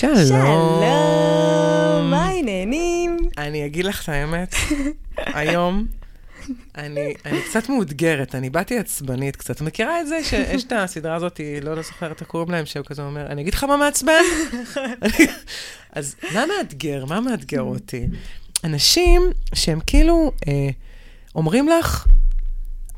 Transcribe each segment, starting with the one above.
שלום. שלום, מה העניינים? אני אגיד לך את האמת, היום אני, אני קצת מאותגרת, אני באתי עצבנית קצת. את מכירה את זה שיש את הסדרה הזאת, לא, לא זוכרת איך קוראים להם, שהוא כזה אומר, אני אגיד לך מה מעצבן? אז מה מאתגר? מה מאתגר אותי? אנשים שהם כאילו אה, אומרים לך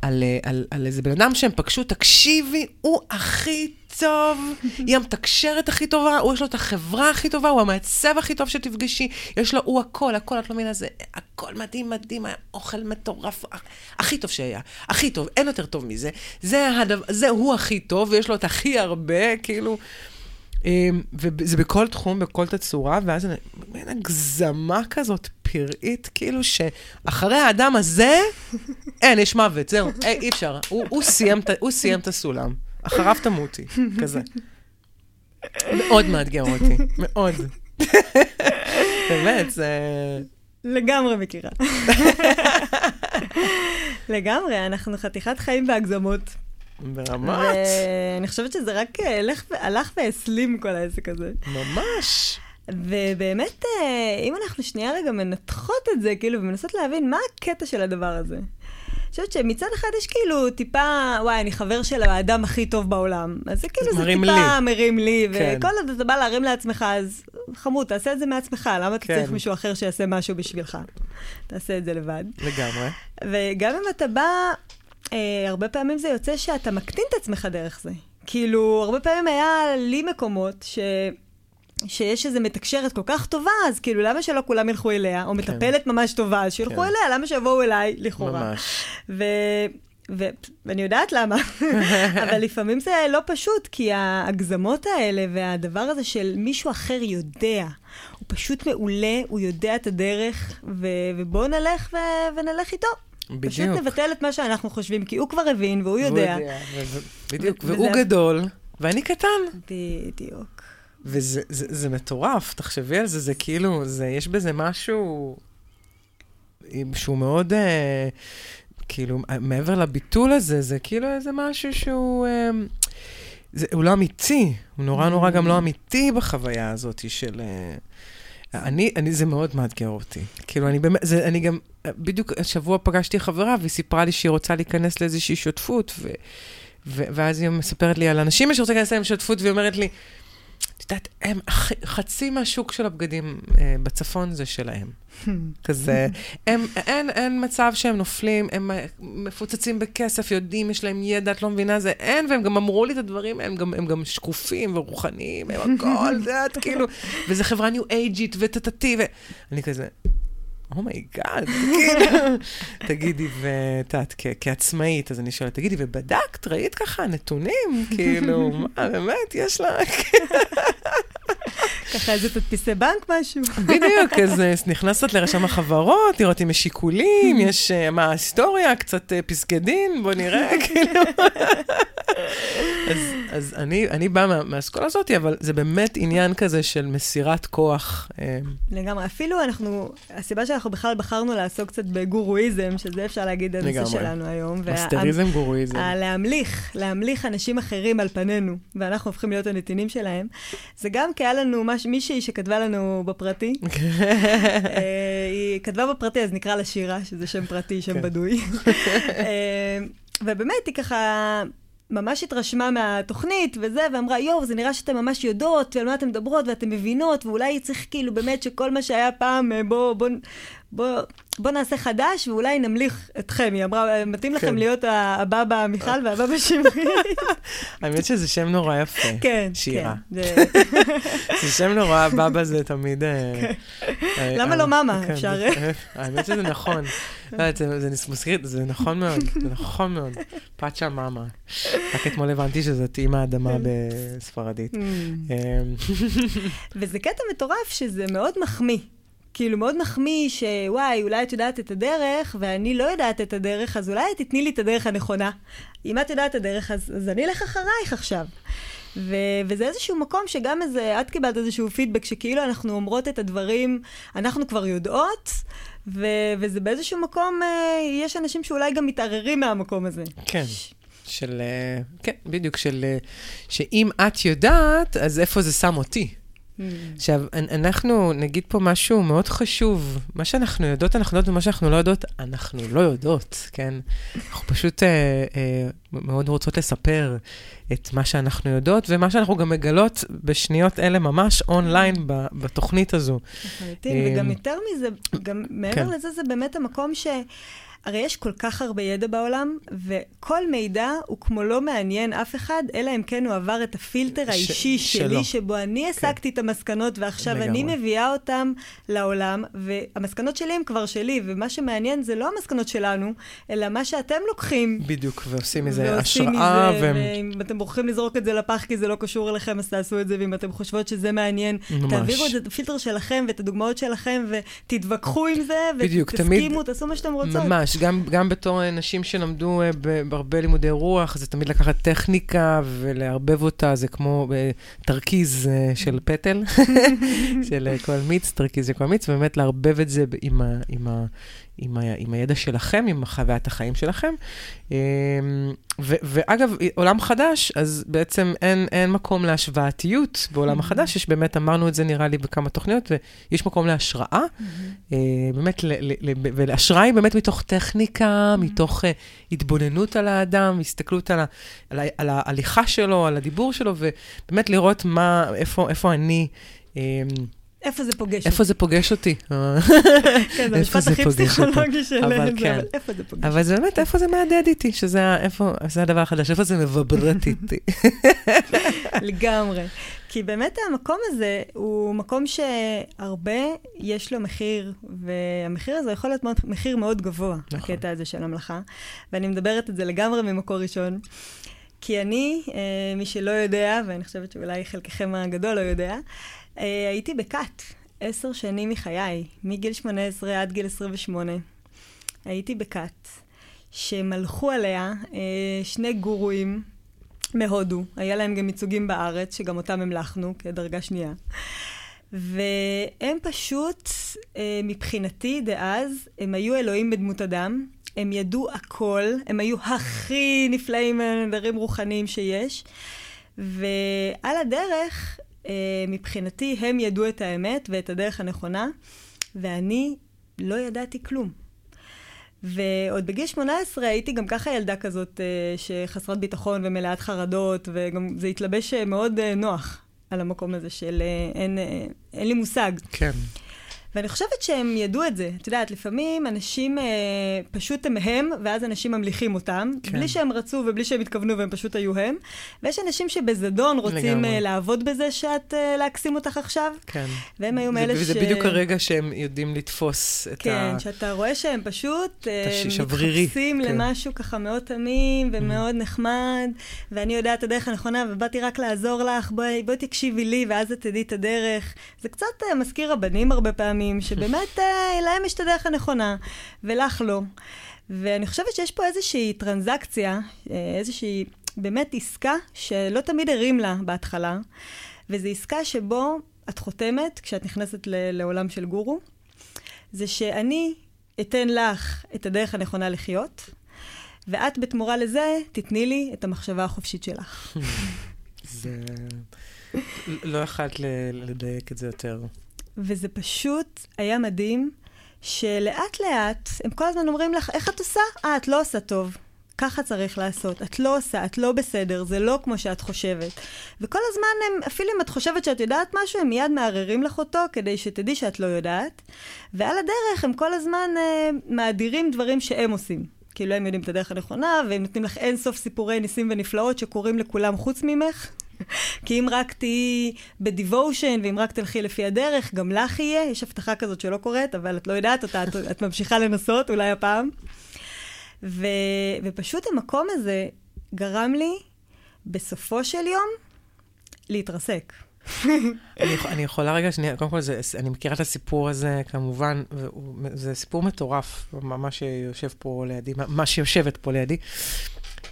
על, אה, על, על איזה בן אדם שהם פגשו, תקשיבי, הוא הכי טוב, היא המתקשרת הכי טובה, הוא יש לו את החברה הכי טובה, הוא המעצב הכי טוב שתפגשי, יש לו, הוא הכל, הכל, את לא מבינה, זה הכל מדהים, מדהים, אוכל מטורף, הכי טוב שהיה, הכי טוב, אין יותר טוב מזה, זה, הדבר, זה הוא הכי טוב, ויש לו את הכי הרבה, כאילו... אמ, וזה בכל תחום, בכל תצורה, ואז מין הגזמה כזאת פראית, כאילו שאחרי האדם הזה, אין, יש מוות, זהו, אי, אי אפשר. הוא, הוא, סיים, הוא סיים את הסולם. אחריו תמותי, כזה. מאוד מאתגר אותי, מאוד. באמת, זה... לגמרי מכירה. לגמרי, אנחנו חתיכת חיים בהגזמות. ברמת. ואני חושבת שזה רק הלך, הלך והסלים כל העסק הזה. ממש. ובאמת, אה, אם אנחנו שנייה רגע מנתחות את זה, כאילו, ומנסות להבין מה הקטע של הדבר הזה. אני חושבת שמצד אחד יש כאילו טיפה, וואי, אני חבר של האדם הכי טוב בעולם. אז זה כאילו, זה טיפה לי. מרים לי, כן. וכל עוד אתה בא להרים לעצמך, אז חמוד, תעשה את זה מעצמך, למה כן. אתה צריך מישהו אחר שיעשה משהו בשבילך? תעשה את זה לבד. לגמרי. וגם אם אתה בא אה, הרבה פעמים זה יוצא שאתה מקטין את עצמך דרך זה. כאילו, הרבה פעמים היה לי מקומות ש... שיש איזו מתקשרת כל כך טובה, אז כאילו, למה שלא כולם ילכו אליה? או כן. מטפלת ממש טובה, אז שילכו כן. אליה, למה שיבואו אליי, לכאורה? ממש. ו... ו... ואני יודעת למה, אבל לפעמים זה לא פשוט, כי ההגזמות האלה והדבר הזה של מישהו אחר יודע, הוא פשוט מעולה, הוא יודע את הדרך, ו... ובואו נלך ו... ונלך איתו. בדיוק. פשוט נבטל את מה שאנחנו חושבים, כי הוא כבר הבין והוא יודע. והוא יודע, בדיוק, והוא גדול, ואני קטן. בדיוק. וזה זה, זה מטורף, תחשבי על זה, זה כאילו, זה, יש בזה משהו שהוא מאוד, אה, כאילו, מעבר לביטול הזה, זה כאילו איזה משהו שהוא... אה, זה, הוא לא אמיתי, הוא נורא נורא גם לא אמיתי בחוויה הזאת של... אה, אני, אני, זה מאוד מאתגר אותי. כאילו, אני באמת, זה, אני גם, בדיוק השבוע פגשתי חברה, והיא סיפרה לי שהיא רוצה להיכנס לאיזושהי שותפות, ו, ו, ואז היא מספרת לי על אנשים שרוצה להיכנס להם שותפות, והיא אומרת לי, את יודעת, הם, חצי מהשוק של הבגדים אה, בצפון זה שלהם. כזה, הם, אין, אין מצב שהם נופלים, הם מפוצצים בכסף, יודעים, יש להם ידע, את לא מבינה, זה אין, והם גם אמרו לי את הדברים, הם גם, הם גם שקופים ורוחניים, הם הכל, את יודעת, כאילו, וזה חברה ניו אייג'ית וטטטי, ואני כזה, oh my God, כאילו, תגידי, ואת יודעת, כעצמאית, אז אני שואלת, תגידי, ובדקת, ראית ככה נתונים? כאילו, מה, באמת, יש לה... ככה איזה תדפיסי בנק משהו. בדיוק, אז נכנסת לרשם החברות, לראות אם יש שיקולים, יש, מה ההיסטוריה, קצת פסקי דין, בוא נראה, כאילו. אז, אני, אני באה מהאסכולה הזאת, אבל זה באמת עניין כזה של מסירת כוח. לגמרי, אפילו אנחנו, הסיבה שאנחנו בכלל בחרנו לעסוק קצת בגורואיזם, שזה אפשר להגיד הנושא שלנו היום. אסטריזם, גורואיזם. להמליך, להמליך אנשים אחרים על פנינו, ואנחנו הופכים להיות הנתינים שלהם. זה גם כי היה לנו מש, מישהי שכתבה לנו בפרטי. אה, היא כתבה בפרטי, אז נקרא לה שירה, שזה שם פרטי, שם כן. בדוי. אה, ובאמת, היא ככה... ממש התרשמה מהתוכנית וזה, ואמרה, יואו, זה נראה שאתן ממש יודעות, ועל מה אתן מדברות, ואתן מבינות, ואולי צריך כאילו באמת שכל מה שהיה פעם, אה, בוא, בוא, בוא, בוא נעשה חדש, ואולי נמליך אתכם. היא אמרה, מתאים לכם כן. להיות הבבא מיכל והבבא שמרית. האמת שזה שם נורא יפה, כן, שירה. כן. זה שם נורא, בבא זה תמיד... אה, כן. אה, למה לא מאמה? אפשר... האמת שזה נכון. לא, זה מזכיר, זה נכון מאוד, זה נכון מאוד. פאצ'ה מאמה. רק אתמול הבנתי שזאת אימא האדמה בספרדית. Mm. אמ. וזה קטע מטורף שזה מאוד מחמיא. כאילו מאוד מחמיא שוואי, אולי את יודעת את הדרך, ואני לא יודעת את הדרך, אז אולי תתני לי את הדרך הנכונה. אם את יודעת את הדרך, אז, אז אני אלך אחרייך עכשיו. ו- וזה איזשהו מקום שגם איזה, את קיבלת איזשהו פידבק, שכאילו אנחנו אומרות את הדברים, אנחנו כבר יודעות, ו- וזה באיזשהו מקום, אה, יש אנשים שאולי גם מתערערים מהמקום הזה. כן. של, אה, כן, בדיוק, של, אה, שאם את יודעת, אז איפה זה שם אותי? Mm. עכשיו, אנ- אנחנו נגיד פה משהו מאוד חשוב. מה שאנחנו יודעות, אנחנו יודעות, ומה שאנחנו לא יודעות, אנחנו לא יודעות, כן? אנחנו פשוט אה, אה, מאוד רוצות לספר את מה שאנחנו יודעות, ומה שאנחנו גם מגלות בשניות אלה ממש אונליין ב- בתוכנית הזו. לחלוטין, אה, וגם יותר מזה, גם מעבר כן. לזה, זה באמת המקום ש... הרי יש כל כך הרבה ידע בעולם, וכל מידע הוא כמו לא מעניין אף אחד, אלא אם כן הוא עבר את הפילטר ש- האישי שלו. שלי, שבו אני הסקתי את המסקנות, ועכשיו אני לגמרי. מביאה אותן לעולם, והמסקנות שלי הן כבר שלי, ומה שמעניין זה לא המסקנות שלנו, אלא מה שאתם לוקחים. בדיוק, ועושים מזה ועושים השראה, מזה, והם... ואם אתם בוחרים לזרוק את זה לפח כי זה לא קשור אליכם, אז תעשו את זה, ואם אתם חושבות שזה מעניין, ממש. תעבירו את הפילטר שלכם ואת הדוגמאות שלכם, ותתווכחו עם זה, ותסכימו, תמיד- תעשו מה שאתם רוצות. ממש, גם, גם בתור אה, נשים שלמדו אה, בהרבה לימודי רוח, זה תמיד לקחת טכניקה ולערבב אותה, זה כמו אה, תרכיז של פטל, של כל מיץ, תרכיז של כל מיץ, ובאמת לערבב את זה עם, ה, עם, ה, עם, ה, עם הידע שלכם, עם חוויית החיים שלכם. אה, ו, ואגב, עולם חדש, אז בעצם אין, אין מקום להשוואתיות בעולם החדש, יש באמת, אמרנו את זה נראה לי בכמה תוכניות, ויש מקום להשראה. אה, באמת, ל- ל- ל- והשראה היא באמת מתוך טכניקה, מתוך אה, התבוננות על האדם, הסתכלות על, ה, על, ה, על ההליכה שלו, על הדיבור שלו, ובאמת לראות מה, איפה, איפה אני, אה, איפה זה פוגש איפה זה פוגש אותי. אה, כן, זה המשפט זה הכי פסיכולוגי של אבל כן. איפה זה פוגש? אבל זה באמת, איפה זה מהדהד איתי, שזה איפה, זה הדבר החדש, איפה זה מבברט איתי. לגמרי. כי באמת המקום הזה הוא מקום שהרבה יש לו מחיר, והמחיר הזה יכול להיות מחיר מאוד גבוה, נכון. הקטע הזה של המלאכה. ואני מדברת את זה לגמרי ממקור ראשון. כי אני, אה, מי שלא יודע, ואני חושבת שאולי חלקכם הגדול לא יודע, אה, הייתי בכת עשר שנים מחיי, מגיל 18 עד גיל 28. הייתי בכת, שמלכו עליה אה, שני גורואים מהודו. היה להם גם ייצוגים בארץ, שגם אותם המלכנו כדרגה שנייה. והם פשוט, אה, מבחינתי דאז, הם היו אלוהים בדמות אדם. הם ידעו הכל, הם היו הכי נפלאים ונדרים רוחניים שיש. ועל הדרך, אה, מבחינתי, הם ידעו את האמת ואת הדרך הנכונה, ואני לא ידעתי כלום. ועוד בגיל 18 הייתי גם ככה ילדה כזאת אה, שחסרת ביטחון ומלאת חרדות, וגם זה התלבש אה, מאוד אה, נוח על המקום הזה של אה, אין, אה, אין לי מושג. כן. ואני חושבת שהם ידעו את זה. את יודעת, לפעמים אנשים אה, פשוט הם הם, ואז אנשים ממליכים אותם, כן. כן. בלי שהם רצו ובלי שהם התכוונו, והם פשוט היו הם. ויש אנשים שבזדון רוצים. אה, לעבוד בזה שאת, אה, להקסים אותך עכשיו, כן. והם היו זה- מאלה וזה ש... בדיוק הרגע שהם יודעים לתפוס את כן, ה... שאתה רואה שהם פשוט אה, הש- שברירי, מתחפשים כן. למשהו ככה מאוד תמים ומאוד נחמד, ואני יודעת את הדרך הנכונה, ובאתי רק לעזור לך, בואי, בואי תקשיבי לי, ואז את תדעי את הדרך. זה קצת אה, מזכיר רבנים הרבה פעמים, שבאמת אה, להם יש את הדרך הנכונה, ולך לא. ואני חושבת שיש פה איזושהי טרנזקציה, אה, איזושהי באמת עסקה שלא תמיד הרים לה בהתחלה, וזו עסקה שבו את חותמת, כשאת נכנסת ל- לעולם של גורו, זה שאני אתן לך את הדרך הנכונה לחיות, ואת בתמורה לזה תתני לי את המחשבה החופשית שלך. זה... לא יכלת לדייק את זה יותר. וזה פשוט היה מדהים, שלאט לאט הם כל הזמן אומרים לך, איך את עושה? אה, את לא עושה טוב. ככה צריך לעשות. את לא עושה, את לא בסדר, זה לא כמו שאת חושבת. וכל הזמן הם, אפילו אם את חושבת שאת יודעת משהו, הם מיד מערערים לך אותו כדי שתדעי שאת לא יודעת. ועל הדרך הם כל הזמן אה, מאדירים דברים שהם עושים. כאילו הם יודעים את הדרך הנכונה, והם נותנים לך אין סוף סיפורי ניסים ונפלאות שקורים לכולם חוץ ממך. כי אם רק תהיי בדיבושן, ואם רק תלכי לפי הדרך, גם לך יהיה. יש הבטחה כזאת שלא קורית, אבל את לא יודעת אותה, את, את ממשיכה לנסות, אולי הפעם. ו, ופשוט המקום הזה גרם לי, בסופו של יום, להתרסק. אני, אני יכולה רגע שנייה, קודם כל, זה, אני מכירה את הסיפור הזה, כמובן, וזה סיפור מטורף, מה שיושב פה לידי, מה- מה שיושבת פה לידי.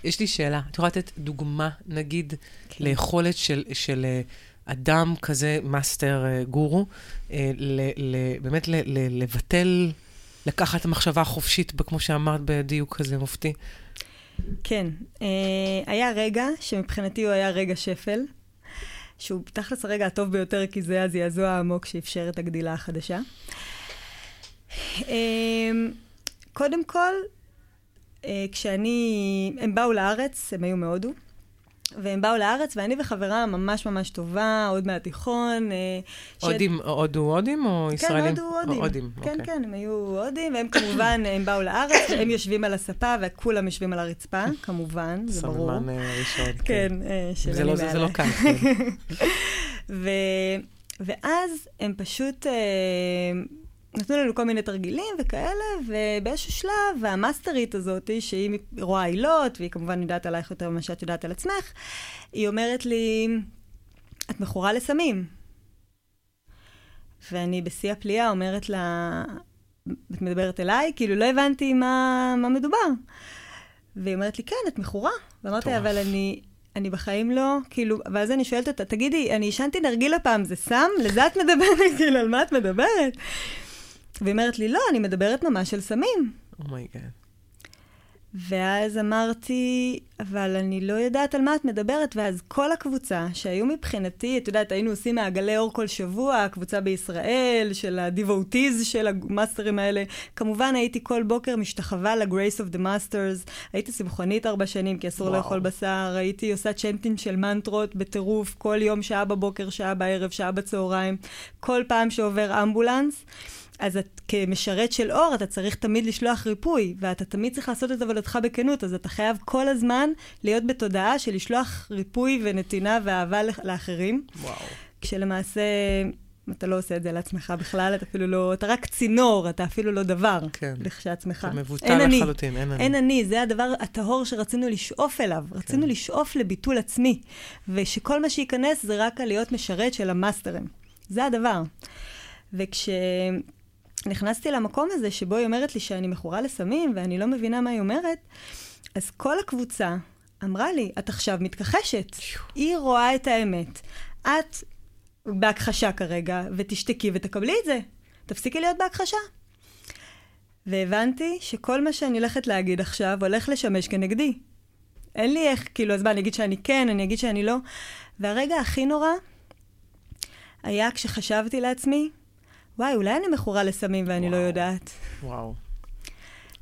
יש לי שאלה, את יכולה לתת דוגמה, נגיד, כן. ליכולת של, של אה, אדם כזה, מאסטר אה, גורו, אה, ל, ל, באמת ל, ל, לבטל, לקחת את המחשבה החופשית, כמו שאמרת, בדיוק כזה מופתי. כן, היה רגע שמבחינתי הוא היה רגע שפל, שהוא תכלס הרגע הטוב ביותר, כי זה הזעזוע העמוק שאפשר את הגדילה החדשה. קודם כל, כשאני, הם באו לארץ, הם היו מהודו. והם באו לארץ, ואני וחברה ממש ממש טובה, עוד מהתיכון. אה, הודים, הודו הודים או כן, ישראלים? כן, הודו הודים. כן, אוקיי. כן, הם היו הודים, והם כמובן, הם באו לארץ, הם יושבים על הספה, וכולם יושבים על הרצפה, כמובן, זה ברור. סממן אה, ראשון. כן, אה, של זה לא- זה-. לא קל. כן. ו- ואז הם פשוט אה, נתנו לנו כל מיני תרגילים וכאלה, ובאיזשהו שלב, המאסטרית הזאת, שהיא רואה עילות, והיא כמובן יודעת עלייך יותר ממה שאת יודעת על עצמך, היא אומרת לי, את מכורה לסמים. ואני בשיא הפליאה אומרת לה, את מדברת אליי? כאילו, לא הבנתי מה, מה מדובר. והיא אומרת לי, כן, את מכורה. ואמרתי. אבל אני, אני בחיים לא, כאילו, ואז אני שואלת אותה, תגידי, אני עישנתי נרגילה פעם, זה סם? לזה את מדברת? כאילו, על מה את מדברת? והיא אומרת לי, לא, אני מדברת ממש על סמים. oh my God. ואז אמרתי, אבל אני לא יודעת על מה את מדברת, ואז כל הקבוצה, שהיו מבחינתי, את יודעת, היינו עושים מעגלי אור כל שבוע, הקבוצה בישראל, של ה-devotees של המאסטרים האלה. כמובן, הייתי כל בוקר משתחווה ל-Grace of the Masters, הייתי צמחונית ארבע שנים, כי אסור וואו. לאכול בשר, הייתי עושה chanting של מנטרות בטירוף, כל יום, שעה בבוקר, שעה בערב, שעה בצהריים, כל פעם שעובר אמבולנס. אז את כמשרת של אור, אתה צריך תמיד לשלוח ריפוי, ואתה תמיד צריך לעשות את עבודתך בכנות, אז אתה חייב כל הזמן להיות בתודעה של לשלוח ריפוי ונתינה ואהבה לאח- לאחרים, וואו. כשלמעשה אתה לא עושה את זה לעצמך בכלל, אתה אפילו לא, אתה רק צינור, אתה אפילו לא דבר כן. לכשעצמך. אתה מבוטל. לחלוטין, אין אני. אין אני, זה הדבר הטהור שרצינו לשאוף אליו. רצינו לשאוף לביטול עצמי, ושכל מה שייכנס זה רק על להיות משרת של המאסטרים. זה הדבר. וכשנכנסתי למקום הזה שבו היא אומרת לי שאני מכורה לסמים ואני לא מבינה מה היא אומרת, אז כל הקבוצה אמרה לי, את עכשיו מתכחשת. היא רואה את האמת. את בהכחשה כרגע, ותשתקי ותקבלי את זה. תפסיקי להיות בהכחשה. והבנתי שכל מה שאני הולכת להגיד עכשיו הולך לשמש כנגדי. אין לי איך, כאילו, אז מה, אני אגיד שאני כן, אני אגיד שאני לא. והרגע הכי נורא היה כשחשבתי לעצמי, וואי, אולי אני מכורה לסמים ואני לא וואו. יודעת. וואו.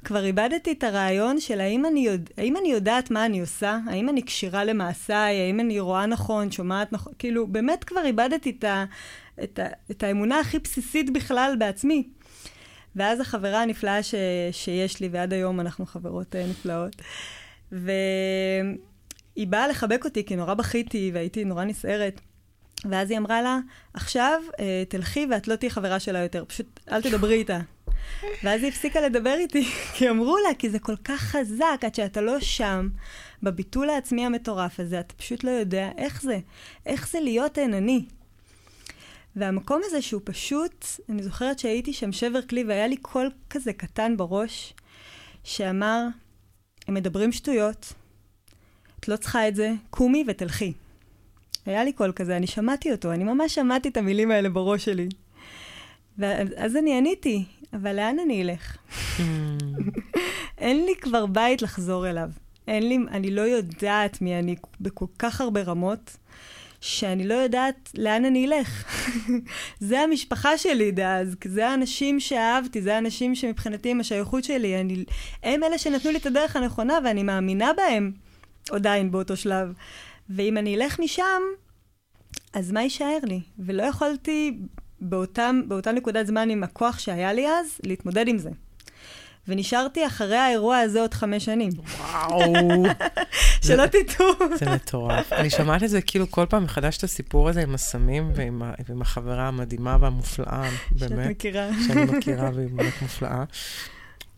כבר איבדתי את הרעיון של האם אני, יודע, האם אני יודעת מה אני עושה, האם אני כשירה למעשיי, האם אני רואה נכון, שומעת נכון, כאילו, באמת כבר איבדתי את, ה, את, ה, את האמונה הכי בסיסית בכלל בעצמי. ואז החברה הנפלאה ש, שיש לי, ועד היום אנחנו חברות אה, נפלאות, והיא באה לחבק אותי, כי נורא בכיתי והייתי נורא נסערת. ואז היא אמרה לה, עכשיו אה, תלכי ואת לא תהיי חברה שלה יותר, פשוט אל תדברי איתה. ואז היא הפסיקה לדבר איתי, כי אמרו לה, כי זה כל כך חזק, עד שאתה לא שם, בביטול העצמי המטורף הזה, אתה פשוט לא יודע איך זה, איך זה להיות אני. והמקום הזה שהוא פשוט, אני זוכרת שהייתי שם שבר כלי והיה לי קול כזה קטן בראש, שאמר, הם מדברים שטויות, את לא צריכה את זה, קומי ותלכי. היה לי קול כזה, אני שמעתי אותו, אני ממש שמעתי את המילים האלה בראש שלי. ואז אני עניתי, אבל לאן אני אלך? אין לי כבר בית לחזור אליו. אין לי, אני לא יודעת מי אני בכל כך הרבה רמות, שאני לא יודעת לאן אני אלך. זה המשפחה שלי דאז, זה האנשים שאהבתי, זה האנשים שמבחינתי הם השייכות שלי. אני, הם אלה שנתנו לי את הדרך הנכונה, ואני מאמינה בהם עדיין באותו שלב. ואם אני אלך משם, אז מה יישאר לי? ולא יכולתי באותם, באותה נקודת זמן עם הכוח שהיה לי אז, להתמודד עם זה. ונשארתי אחרי האירוע הזה עוד חמש שנים. וואו. שלא תטעו. זה מטורף. אני שומעת את זה כאילו כל פעם מחדש את הסיפור הזה עם הסמים ועם, ה- ועם החברה המדהימה והמופלאה, שאת באמת, מכירה. שאני מכירה והיא באמת מופלאה.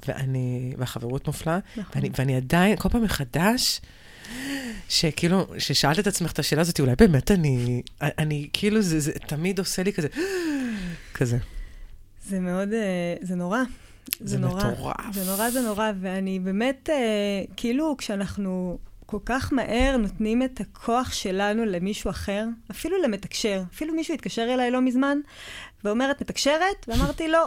ואני, והחברות מופלאה, נכון. ואני, ואני עדיין, כל פעם מחדש, שכאילו, ששאלת את עצמך את השאלה הזאת, אולי באמת אני, אני כאילו, זה, זה תמיד עושה לי כזה, כזה. זה מאוד, אה, זה נורא. זה נורא. מטורף. זה נורא, זה נורא, ואני באמת, אה, כאילו, כשאנחנו כל כך מהר נותנים את הכוח שלנו למישהו אחר, אפילו למתקשר, אפילו מישהו התקשר אליי לא מזמן, ואומרת, מתקשרת? ואמרתי, לא.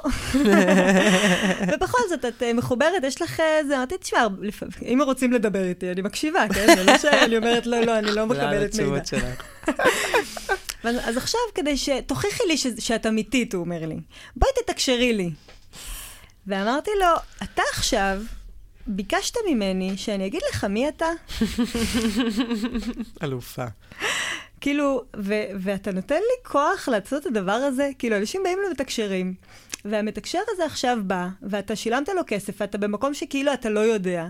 ובכל זאת, את אה, מחוברת, יש לך איזה, אמרתי, תשמע, אם רוצים לדבר איתי, אני מקשיבה, כן? זה לא שאני אומרת, לא, לא, אני לא מקבלת מידע. לתשובות שלך. אז עכשיו, כדי ש... תוכיחי לי. שאת אמיתית, הוא אומר לי. בואי תתקשרי לי. ואמרתי לו, אתה עכשיו ביקשת ממני שאני אגיד לך מי אתה. אלופה. כאילו, ו- ואתה נותן לי כוח לעשות את הדבר הזה? כאילו, אנשים באים למתקשרים, והמתקשר הזה עכשיו בא, ואתה שילמת לו כסף, ואתה במקום שכאילו אתה לא יודע.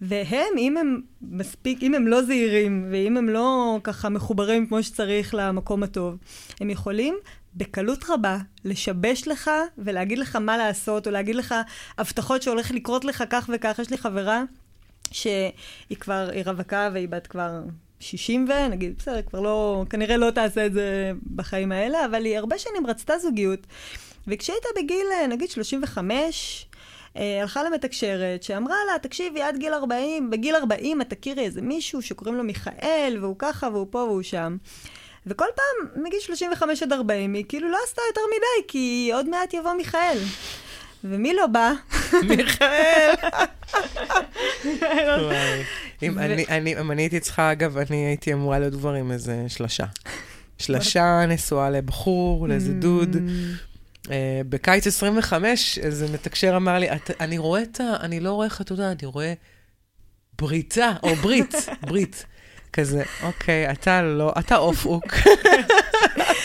והם, אם הם מספיק, אם הם לא זהירים, ואם הם לא ככה מחוברים כמו שצריך למקום הטוב, הם יכולים בקלות רבה לשבש לך ולהגיד לך מה לעשות, או להגיד לך הבטחות שהולך לקרות לך כך וכך. יש לי חברה שהיא כבר, היא רווקה והיא בת כבר 60 ו... נגיד, בסדר, כבר לא, כנראה לא תעשה את זה בחיים האלה, אבל היא הרבה שנים רצתה זוגיות. וכשהיא הייתה בגיל, נגיד, 35, אה, הלכה למתקשרת, שאמרה לה, תקשיבי, עד גיל 40, בגיל 40 את תכירי איזה מישהו שקוראים לו מיכאל, והוא ככה, והוא פה והוא שם. וכל פעם, מגיל 35 עד 40, היא כאילו לא עשתה יותר מדי, כי עוד מעט יבוא מיכאל. ומי לא בא? מיכאל. אם אני הייתי צריכה, אגב, אני הייתי אמורה להיות כבר עם איזה שלושה. שלושה נשואה לבחור, לאיזה דוד. Uh, בקיץ 25, איזה מתקשר אמר לי, אני רואה את ה... אני לא רואה חתונה, אני רואה בריתה, או ברית, ברית. כזה, אוקיי, אתה לא, אתה אוף-אוק.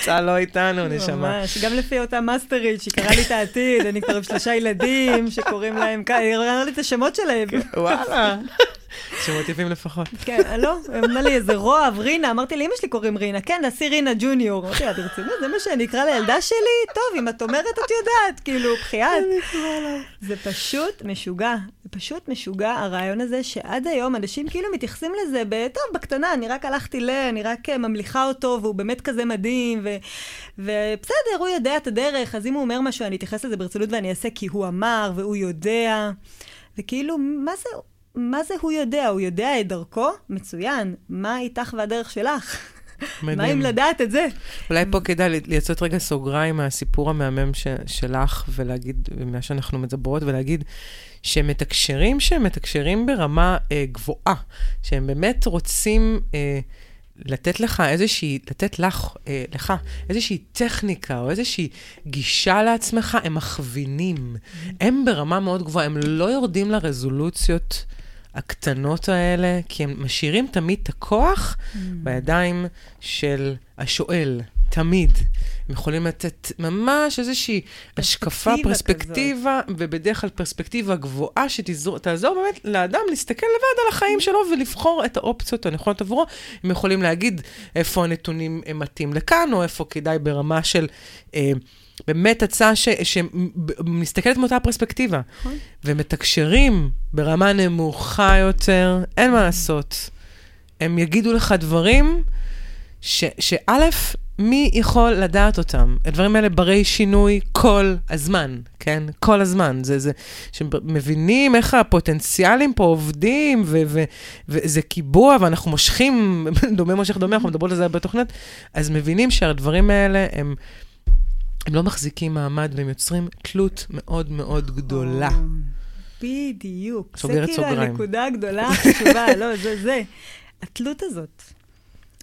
אתה לא איתנו, נשמה. ממש, גם לפי אותה מאסטרית שקראה לי את העתיד, אני כבר עם שלושה ילדים שקוראים להם, היא אמרה לי את השמות שלהם. וואלה. שמות יפים לפחות. כן, לא, אמרה לי איזה רועב, רינה, אמרתי לאמא שלי קוראים רינה, כן, נשיא רינה ג'וניור. אמרתי לה, ברצינות, זה מה שאני אקרא לילדה שלי? טוב, אם את אומרת, את יודעת, כאילו, בחייאת. זה פשוט משוגע, זה פשוט משוגע, הרעיון הזה, שעד היום אנשים כאילו מתייחסים לזה ב... טוב, בקטנה, אני רק הלכתי ל... אני רק אה, ממליכה אותו, והוא באמת כזה מדהים, ו... ובסדר, הוא יודע את הדרך, אז אם הוא אומר משהו, אני אתייחס לזה ברצינות ואני אעשה כי הוא אמר, והוא יודע. וכאילו, מה זה... מה זה הוא יודע? הוא יודע את דרכו? מצוין. מה איתך והדרך שלך? מדהים. מה אם לדעת את זה? אולי פה כדאי לייצות רגע סוגריים מהסיפור המהמם ש- שלך, ולהגיד, מה שאנחנו מדברות, ולהגיד שמתקשרים שהם מתקשרים ברמה אה, גבוהה, שהם באמת רוצים... אה, לתת לך איזושהי, לתת לך, אה, לך איזושהי טכניקה או איזושהי גישה לעצמך, הם מכווינים. Mm-hmm. הם ברמה מאוד גבוהה, הם לא יורדים לרזולוציות הקטנות האלה, כי הם משאירים תמיד את הכוח mm. בידיים של השואל, תמיד. הם יכולים לתת ממש איזושהי השקפה, פרספקטיבה, כזאת. ובדרך כלל פרספקטיבה גבוהה שתעזור באמת לאדם להסתכל לבד על החיים שלו ולבחור את האופציות הנכונות עבורו. הם יכולים להגיד איפה הנתונים מתאים לכאן, או איפה כדאי ברמה של... אה, באמת הצעה שמסתכלת מאותה פרספקטיבה. נכון. ומתקשרים ברמה נמוכה יותר, אין מה לעשות. הם יגידו לך דברים שא', מי יכול לדעת אותם? הדברים האלה ברי שינוי כל הזמן, כן? כל הזמן. זה, זה, שמבינים איך הפוטנציאלים פה עובדים, וזה קיבוע, ואנחנו מושכים, דומה מושך דומה, אנחנו מדברות על זה בתוכנית, אז מבינים שהדברים האלה הם... הם לא מחזיקים מעמד והם יוצרים תלות מאוד מאוד גדולה. בדיוק. סוגרת סוגריים. זה כאילו הנקודה הגדולה החשובה, לא, זה זה. התלות הזאת.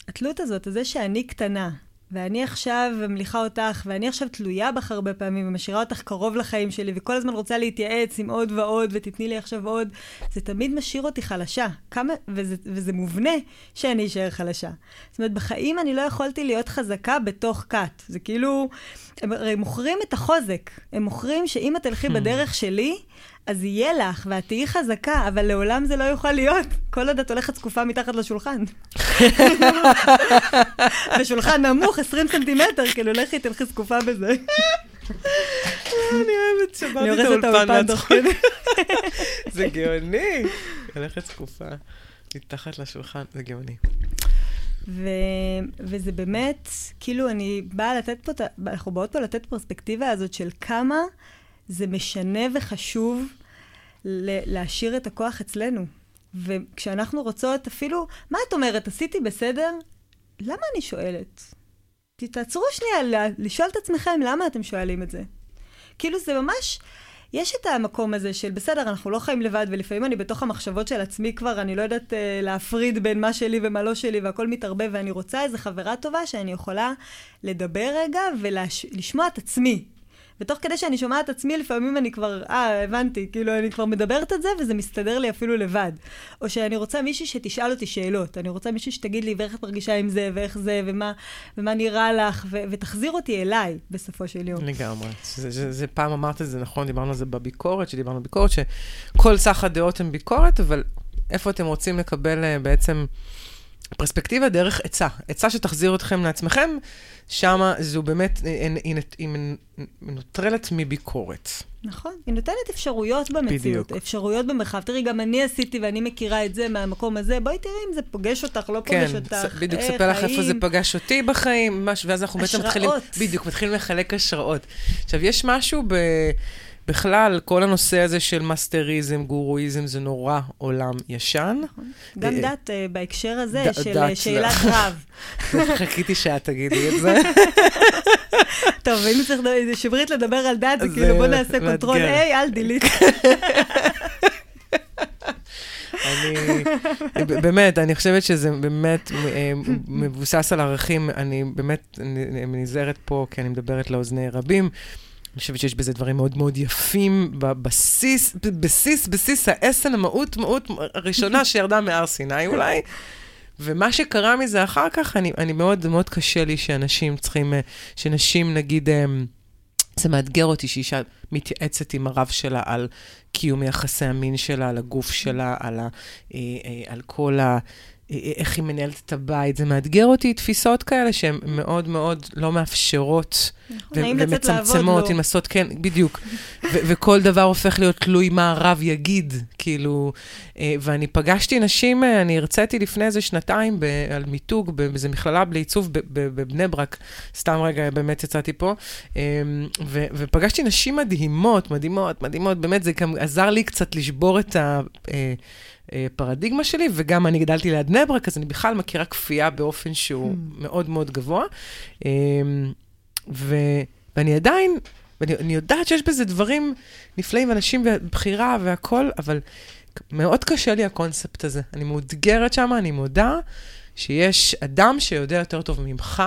התלות הזאת, זה שאני קטנה, ואני עכשיו ממליכה אותך, ואני עכשיו תלויה בך הרבה פעמים, ומשאירה אותך קרוב לחיים שלי, וכל הזמן רוצה להתייעץ עם עוד ועוד, ותתני לי עכשיו עוד, זה תמיד משאיר אותי חלשה. כמה, וזה, וזה מובנה שאני אשאר חלשה. זאת אומרת, בחיים אני לא יכולתי להיות חזקה בתוך כת. זה כאילו, הם הרי מוכרים את החוזק. הם מוכרים שאם את תלכי hmm. בדרך שלי, אז יהיה לך, ואת תהיי חזקה, אבל לעולם זה לא יוכל להיות. כל עוד את הולכת זקופה מתחת לשולחן. בשולחן נמוך, 20 סנטימטר, כאילו, לכי, תלכי זקופה בזה. אני אוהבת שברתי את האולפן כדי. זה גאוני. הולכת זקופה מתחת לשולחן, זה גאוני. ו- וזה באמת, כאילו, אני באה לתת פה, אנחנו באות פה לתת פרספקטיבה הזאת של כמה זה משנה וחשוב להשאיר את הכוח אצלנו. וכשאנחנו רוצות, אפילו, מה את אומרת, עשיתי בסדר? למה אני שואלת? תעצרו שנייה לשאול את עצמכם למה אתם שואלים את זה. כאילו זה ממש, יש את המקום הזה של בסדר, אנחנו לא חיים לבד, ולפעמים אני בתוך המחשבות של עצמי כבר, אני לא יודעת uh, להפריד בין מה שלי ומה לא שלי, והכל מתערבב, ואני רוצה איזו חברה טובה שאני יכולה לדבר רגע ולשמוע את עצמי. ותוך כדי שאני שומעת עצמי, לפעמים אני כבר, אה, הבנתי, כאילו, אני כבר מדברת את זה, וזה מסתדר לי אפילו לבד. או שאני רוצה מישהי שתשאל אותי שאלות. אני רוצה מישהי שתגיד לי, ואיך את מרגישה עם זה, ואיך זה, ומה, ומה נראה לך, ו- ותחזיר אותי אליי, בסופו של יום. לגמרי. זה, זה, זה פעם אמרת את זה נכון, דיברנו על זה בביקורת, שדיברנו בביקורת, שכל סך הדעות הן ביקורת, אבל איפה אתם רוצים לקבל uh, בעצם... פרספקטיבה דרך עצה, עצה שתחזיר אתכם לעצמכם, שמה זו באמת, היא, היא מנוטרלת מביקורת. נכון, היא נותנת אפשרויות במציאות, בדיוק. אפשרויות במרחב. תראי, גם אני עשיתי ואני מכירה את זה מהמקום הזה, בואי תראי אם זה פוגש אותך, לא כן, פוגש אותך. כן, בדיוק, ספר לך איפה זה פגש אותי בחיים, מש, ואז אנחנו בעצם מתחילים, בדיוק, מתחילים לחלק השראות. עכשיו, יש משהו ב... בכלל, כל הנושא הזה של מאסטריזם, גורואיזם, זה נורא עולם ישן. נכון. גם אה, דת אה, בהקשר הזה של אה, שאלת רב. חיכיתי שאת תגידי את זה. טוב, אם צריך שברית לדבר על דת, זה כאילו בוא נעשה control A, alt delete. אני, באמת, אני חושבת שזה באמת מבוסס על ערכים. אני באמת נזהרת פה, כי אני מדברת לאוזני רבים. אני חושבת שיש בזה דברים מאוד מאוד יפים בבסיס, בסיס, בסיס האסן, המהות, מהות הראשונה שירדה מהר סיני אולי. ומה שקרה מזה אחר כך, אני, אני מאוד, מאוד קשה לי שאנשים צריכים, אה, שנשים נגיד, אה, זה מאתגר אותי שאישה מתייעצת עם הרב שלה על קיום יחסי המין שלה, על הגוף שלה, על, ה, אה, על כל ה... איך היא מנהלת את הבית. זה מאתגר אותי, תפיסות כאלה שהן מאוד מאוד לא מאפשרות נכון, ומצמצמות, אם לעשות, כן, בדיוק. וכל דבר הופך להיות תלוי מה הרב יגיד, כאילו. אה, ואני פגשתי נשים, אה, אני הרציתי לפני איזה שנתיים על מיתוג באיזה מכללה לעיצוב בבני ברק, סתם רגע, באמת יצאתי פה, אמ, ופגשתי נשים מדהימות, מדהימות, מדהימות, באמת, זה גם עזר לי קצת לשבור את ה... אה, הפרדיגמה שלי, וגם אני גדלתי ליד בני ברק, אז אני בכלל מכירה כפייה באופן שהוא mm. מאוד מאוד גבוה. אמ, ו, ואני עדיין, ואני יודעת שיש בזה דברים נפלאים, אנשים ובחירה והכול, אבל מאוד קשה לי הקונספט הזה. אני מאותגרת שם, אני מודה שיש אדם שיודע יותר טוב ממך.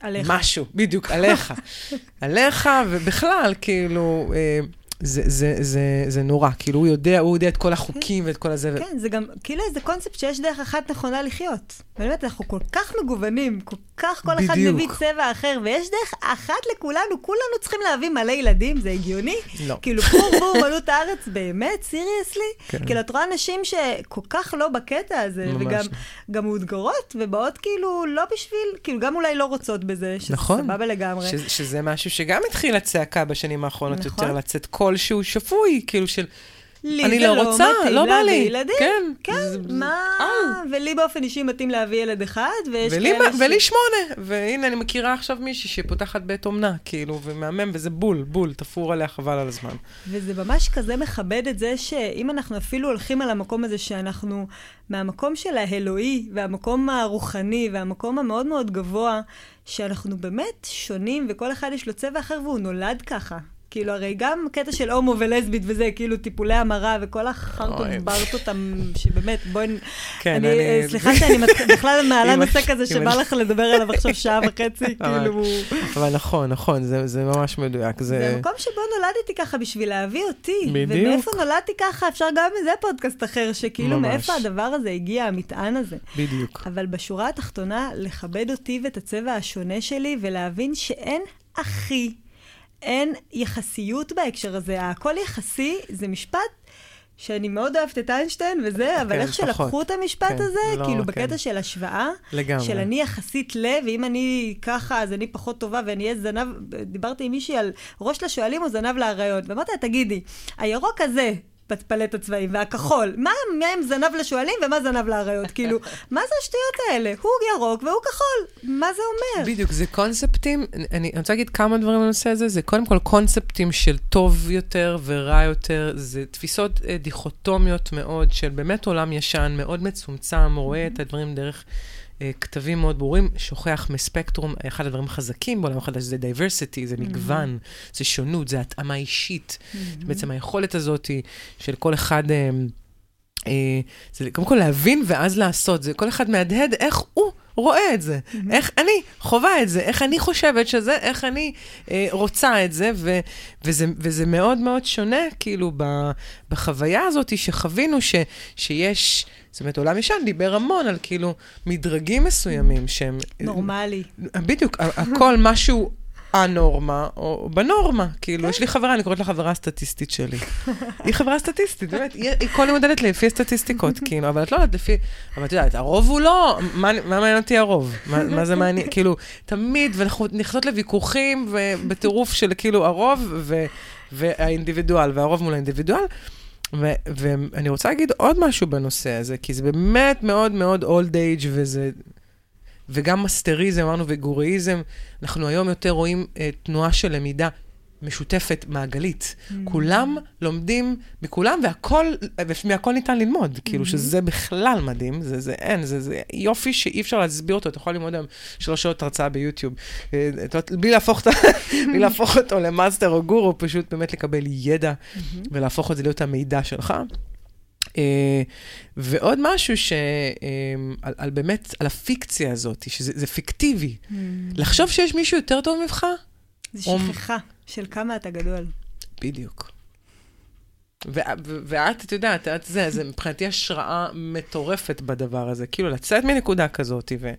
עליך. משהו, בדיוק, עליך. עליך, ובכלל, כאילו... אה, זה, זה, זה, זה נורא, כאילו הוא יודע, הוא יודע את כל החוקים ואת כל הזה. כן, זה גם כאילו איזה קונספט שיש דרך אחת נכונה לחיות. באמת, אנחנו כל כך מגוונים, כל כך כל בדיוק. אחד מביא צבע אחר, ויש דרך אחת לכולנו, כולנו צריכים להביא מלא ילדים, זה הגיוני? לא. כאילו, בור מלות הארץ, באמת, סיריוסלי? כן. כאילו, את רואה נשים שכל כך לא בקטע הזה, ממש. וגם גם מאותגרות, ובאות כאילו לא בשביל, כאילו, גם אולי לא רוצות בזה, שזה נכון. סבבה לגמרי. ש, שזה משהו שגם התחיל הצעקה בשנים האחרונות נכון. יותר, לצאת כלשהו שפוי, כאילו של... לי אני לא רוצה, לא בא לי. ילדים. כן. כן, זה, מה? אה. ולי באופן אישי מתאים להביא ילד אחד, ויש ולי, כאלה ש... ולי שמונה. והנה, אני מכירה עכשיו מישהי שפותחת בית אומנה, כאילו, ומהמם, וזה בול, בול, תפור עליה חבל על הזמן. וזה ממש כזה מכבד את זה שאם אנחנו אפילו הולכים על המקום הזה שאנחנו, מהמקום של האלוהי, והמקום הרוחני, והמקום המאוד מאוד גבוה, שאנחנו באמת שונים, וכל אחד יש לו צבע אחר והוא נולד ככה. כאילו, הרי גם קטע של הומו ולסבית וזה, כאילו, טיפולי המרה וכל החרטות ברטות, שבאמת, בואי... כן, אני... אני... סליחה שאני בכלל מעלה נושא כזה שבא לך לדבר עליו עכשיו שעה וחצי, כאילו... אבל נכון, נכון, זה, זה ממש מדויק. זה... זה מקום שבו נולדתי ככה בשביל להביא אותי. בדיוק. ומאיפה נולדתי ככה, אפשר גם מזה פודקאסט אחר, שכאילו, ממש. מאיפה הדבר הזה הגיע, המטען הזה. בדיוק. אבל בשורה התחתונה, לכבד אותי ואת הצבע השונה שלי, ולהבין שאין הכי אין יחסיות בהקשר הזה. הכל יחסי זה משפט שאני מאוד אוהבת את איינשטיין וזה, אבל כן, איך שלקחו את המשפט כן, הזה, לא, כאילו כן. בקטע של השוואה, לגמרי. של אני יחסית ל, ואם אני ככה, אז אני פחות טובה ואני אהיה זנב, דיברתי עם מישהי על ראש לשואלים או זנב לאריות, ואמרתי לה, תגידי, הירוק הזה, פלט הצבעים, והכחול. מה, מה הם זנב לשועלים ומה זנב לאריות? כאילו, מה זה השטויות האלה? הוא ירוק והוא כחול. מה זה אומר? בדיוק, זה קונספטים, אני, רוצה להגיד כמה דברים בנושא הזה, זה קודם כל קונספטים של טוב יותר ורע יותר, זה תפיסות אה, דיכוטומיות מאוד של באמת עולם ישן, מאוד מצומצם, רואה את הדברים דרך... אה, כתבים מאוד ברורים, שוכח מספקטרום, אחד הדברים החזקים בעולם החדש זה דייברסיטי, זה מגוון, זה שונות, זה התאמה אישית. בעצם היכולת הזאת של כל אחד... אה, אה, זה קודם כל להבין ואז לעשות, זה כל אחד מהדהד איך הוא רואה את זה, mm-hmm. איך אני חווה את זה, איך אני חושבת שזה, איך אני אה, רוצה את זה, ו, וזה, וזה מאוד מאוד שונה, כאילו, ב, בחוויה הזאת שחווינו ש, שיש, זאת אומרת, עולם ישן דיבר המון על כאילו מדרגים מסוימים שהם... נורמלי. בדיוק, הכל משהו הנורמה, או בנורמה. כאילו, יש לי חברה, אני קוראת לה חברה הסטטיסטית שלי. היא חברה סטטיסטית, באמת, היא כל יום לי לפי הסטטיסטיקות, כאילו, אבל את לא יודעת לפי... אבל את יודעת, הרוב הוא לא... מה מעניין אותי הרוב? מה זה מעניין? כאילו, תמיד, ואנחנו נכנסות לוויכוחים, ובטירוף של כאילו הרוב והאינדיבידואל, והרוב מול האינדיבידואל. ואני רוצה להגיד עוד משהו בנושא הזה, כי זה באמת מאוד מאוד אולד אייג' וזה וגם מסטריזם, אמרנו, וגוריזם, אנחנו היום יותר רואים uh, תנועה של למידה משותפת, מעגלית. Mm-hmm. כולם לומדים מכולם, והכל, מהכל ניתן ללמוד. Mm-hmm. כאילו שזה בכלל מדהים, זה, זה אין, זה, זה יופי שאי אפשר להסביר אותו. אתה יכול ללמוד היום שלוש שעות הרצאה ביוטיוב. אה, בלי להפוך, בלי להפוך אותו למאסטר או גורו, פשוט באמת לקבל ידע ממ-הממ. ולהפוך את זה להיות המידע שלך. אה, ועוד משהו ש... אה, על, על באמת, על הפיקציה הזאת, שזה פיקטיבי. ממ. לחשוב שיש מישהו יותר טוב ממך? זה שכחה של כמה אתה גדול. בדיוק. ואת, את יודעת, את זה, זה מבחינתי השראה מטורפת בדבר הזה. כאילו, לצאת מנקודה כזאת, ו...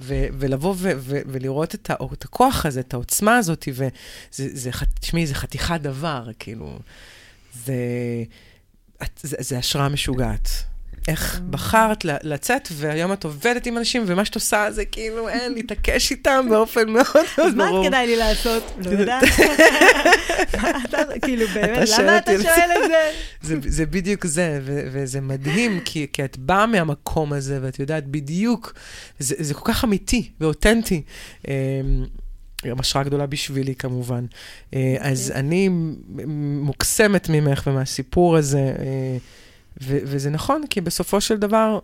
ו- ולבוא ו- ו- ולראות את, ה- את הכוח הזה, את העוצמה הזאת, וזה, תשמעי, זה חתיכת דבר, כאילו, זה... את, זה, זה השראה משוגעת. איך mm. בחרת לצאת, והיום את עובדת עם אנשים, ומה שאת עושה זה כאילו, אין, להתעקש איתם באופן מאוד מאוד ברור. אז מה כדאי לי לעשות? לא יודעת. כאילו, באמת, למה אתה שואל את זה? זה בדיוק זה, וזה מדהים, כי את באה מהמקום הזה, ואת יודעת בדיוק, זה כל כך אמיתי ואותנטי. גם השראה גדולה בשבילי כמובן. אה, אז אוקיי. אני מוקסמת ממך ומהסיפור הזה, אה, וזה נכון, כי בסופו של דבר...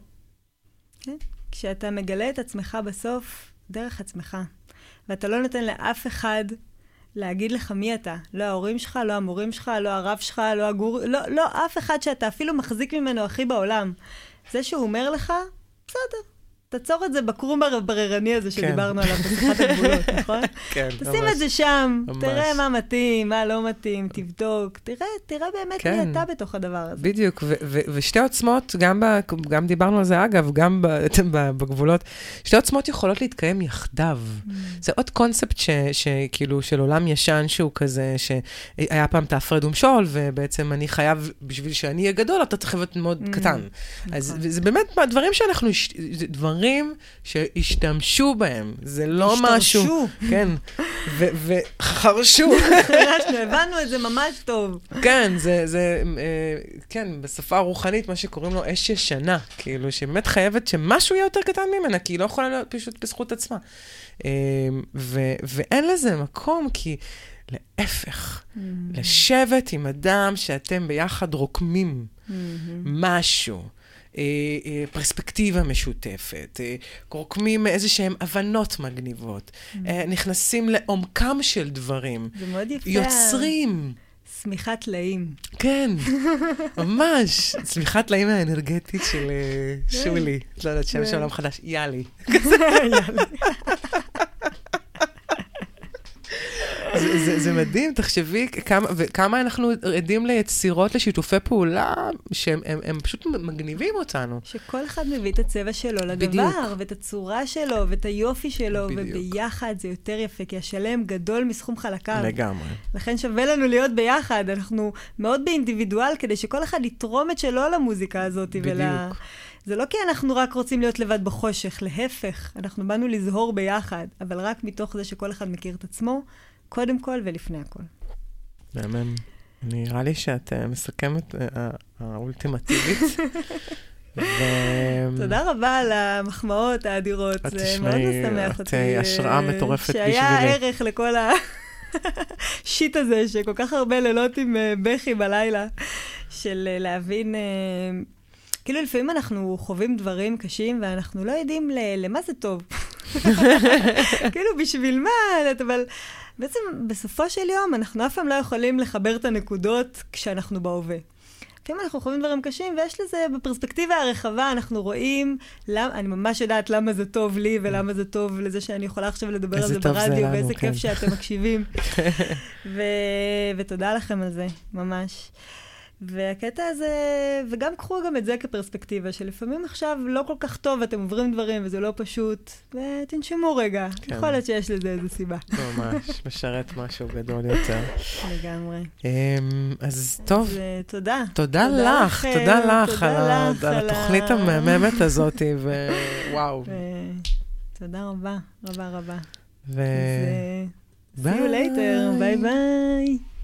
כן, כשאתה מגלה את עצמך בסוף, דרך עצמך, ואתה לא נותן לאף אחד להגיד לך מי אתה. לא ההורים שלך, לא המורים שלך, לא הרב שלך, לא הגור... לא, לא אף אחד שאתה אפילו מחזיק ממנו הכי בעולם. זה שהוא אומר לך, בסדר, תעצור את זה בקרום הבררני הזה כן. שדיברנו עליו בשיחת הגבולות, נכון? כן, ממש. תשים את זה שם. תראה מה מתאים, מה לא מתאים, תבדוק, תראה, תראה באמת כן. מי אתה בתוך הדבר הזה. בדיוק, ושתי עוצמות, גם, דיברנו על זה אגב, גם בגבולות, שתי עוצמות יכולות להתקיים יחדיו. Mm. זה עוד קונספט שכאילו, של עולם ישן שהוא כזה, שהיה פעם תהפרד ומשול, ובעצם אני חייב, בשביל שאני אהיה גדול, אתה צריך להיות מאוד mm. קטן. אז נכון. זה באמת דברים שאנחנו, דברים... דברים שהשתמשו בהם. זה לא משהו... השתמשו. כן, וחרשו. אנחנו הבנו את זה ממש טוב. כן, זה, זה, אה, כן, בשפה הרוחנית, מה שקוראים לו אש ישנה. כאילו, שבאמת חייבת שמשהו יהיה יותר קטן ממנה, כי היא לא יכולה להיות פשוט בזכות עצמה. אה, ו, ואין לזה מקום, כי... להפך, mm-hmm. לשבת עם אדם שאתם ביחד רוקמים mm-hmm. משהו, פרספקטיבה משותפת, אה, קורקמים איזה שהן הבנות מגניבות, mm. נכנסים לעומקם של דברים. זה מאוד יפה. יוצרים. צמיחת טלאים. כן, ממש. צמיחת טלאים האנרגטית של שולי. לא יודעת, שם של עולם חדש, יאלי. יאלי. זה, זה, זה מדהים, תחשבי כמה, וכמה אנחנו עדים ליצירות לשיתופי פעולה, שהם הם, הם פשוט מגניבים אותנו. שכל אחד מביא את הצבע שלו לדבר, בדיוק. ואת הצורה שלו, ואת היופי שלו, בדיוק. וביחד זה יותר יפה, כי השלם גדול מסכום חלקיו. לגמרי. לכן שווה לנו להיות ביחד, אנחנו מאוד באינדיבידואל, כדי שכל אחד יתרום את שלו למוזיקה הזאת. בדיוק. ולה... זה לא כי אנחנו רק רוצים להיות לבד בחושך, להפך, אנחנו באנו לזהור ביחד, אבל רק מתוך זה שכל אחד מכיר את עצמו, קודם כל ולפני הכל. מהמם. נראה לי שאת uh, מסכמת uh, האולטימטיבית. ו... תודה רבה על המחמאות האדירות, זה מאוד משמח אותי. את השראה מטורפת בשבילי. שהיה ערך לכל השיט הזה, שכל כך הרבה לילות עם בכי בלילה, של להבין כאילו לפעמים אנחנו חווים דברים קשים ואנחנו לא יודעים למה זה טוב. כאילו, בשביל מה? אבל בעצם בסופו של יום אנחנו אף פעם לא יכולים לחבר את הנקודות כשאנחנו בהווה. לפעמים אנחנו חווים דברים קשים, ויש לזה, בפרספקטיבה הרחבה, אנחנו רואים, למ, אני ממש יודעת למה זה טוב לי, ולמה זה טוב לזה שאני יכולה עכשיו לדבר על זה ברדיו, ואיזה כן. כיף שאתם מקשיבים. ו... ותודה לכם על זה, ממש. והקטע הזה, וגם קחו גם את זה כפרספקטיבה, שלפעמים עכשיו לא כל כך טוב, אתם עוברים דברים וזה לא פשוט, ותנשמו רגע, כן. יכול להיות שיש לזה איזו סיבה. ממש, משרת משהו גדול יותר. לגמרי. אמ, אז טוב. אז, תודה. תודה לך, תודה לך על התוכנית המהממת הזאת, ווואו. תודה רבה, רבה רבה. ו... אז, see you later, ביי ביי.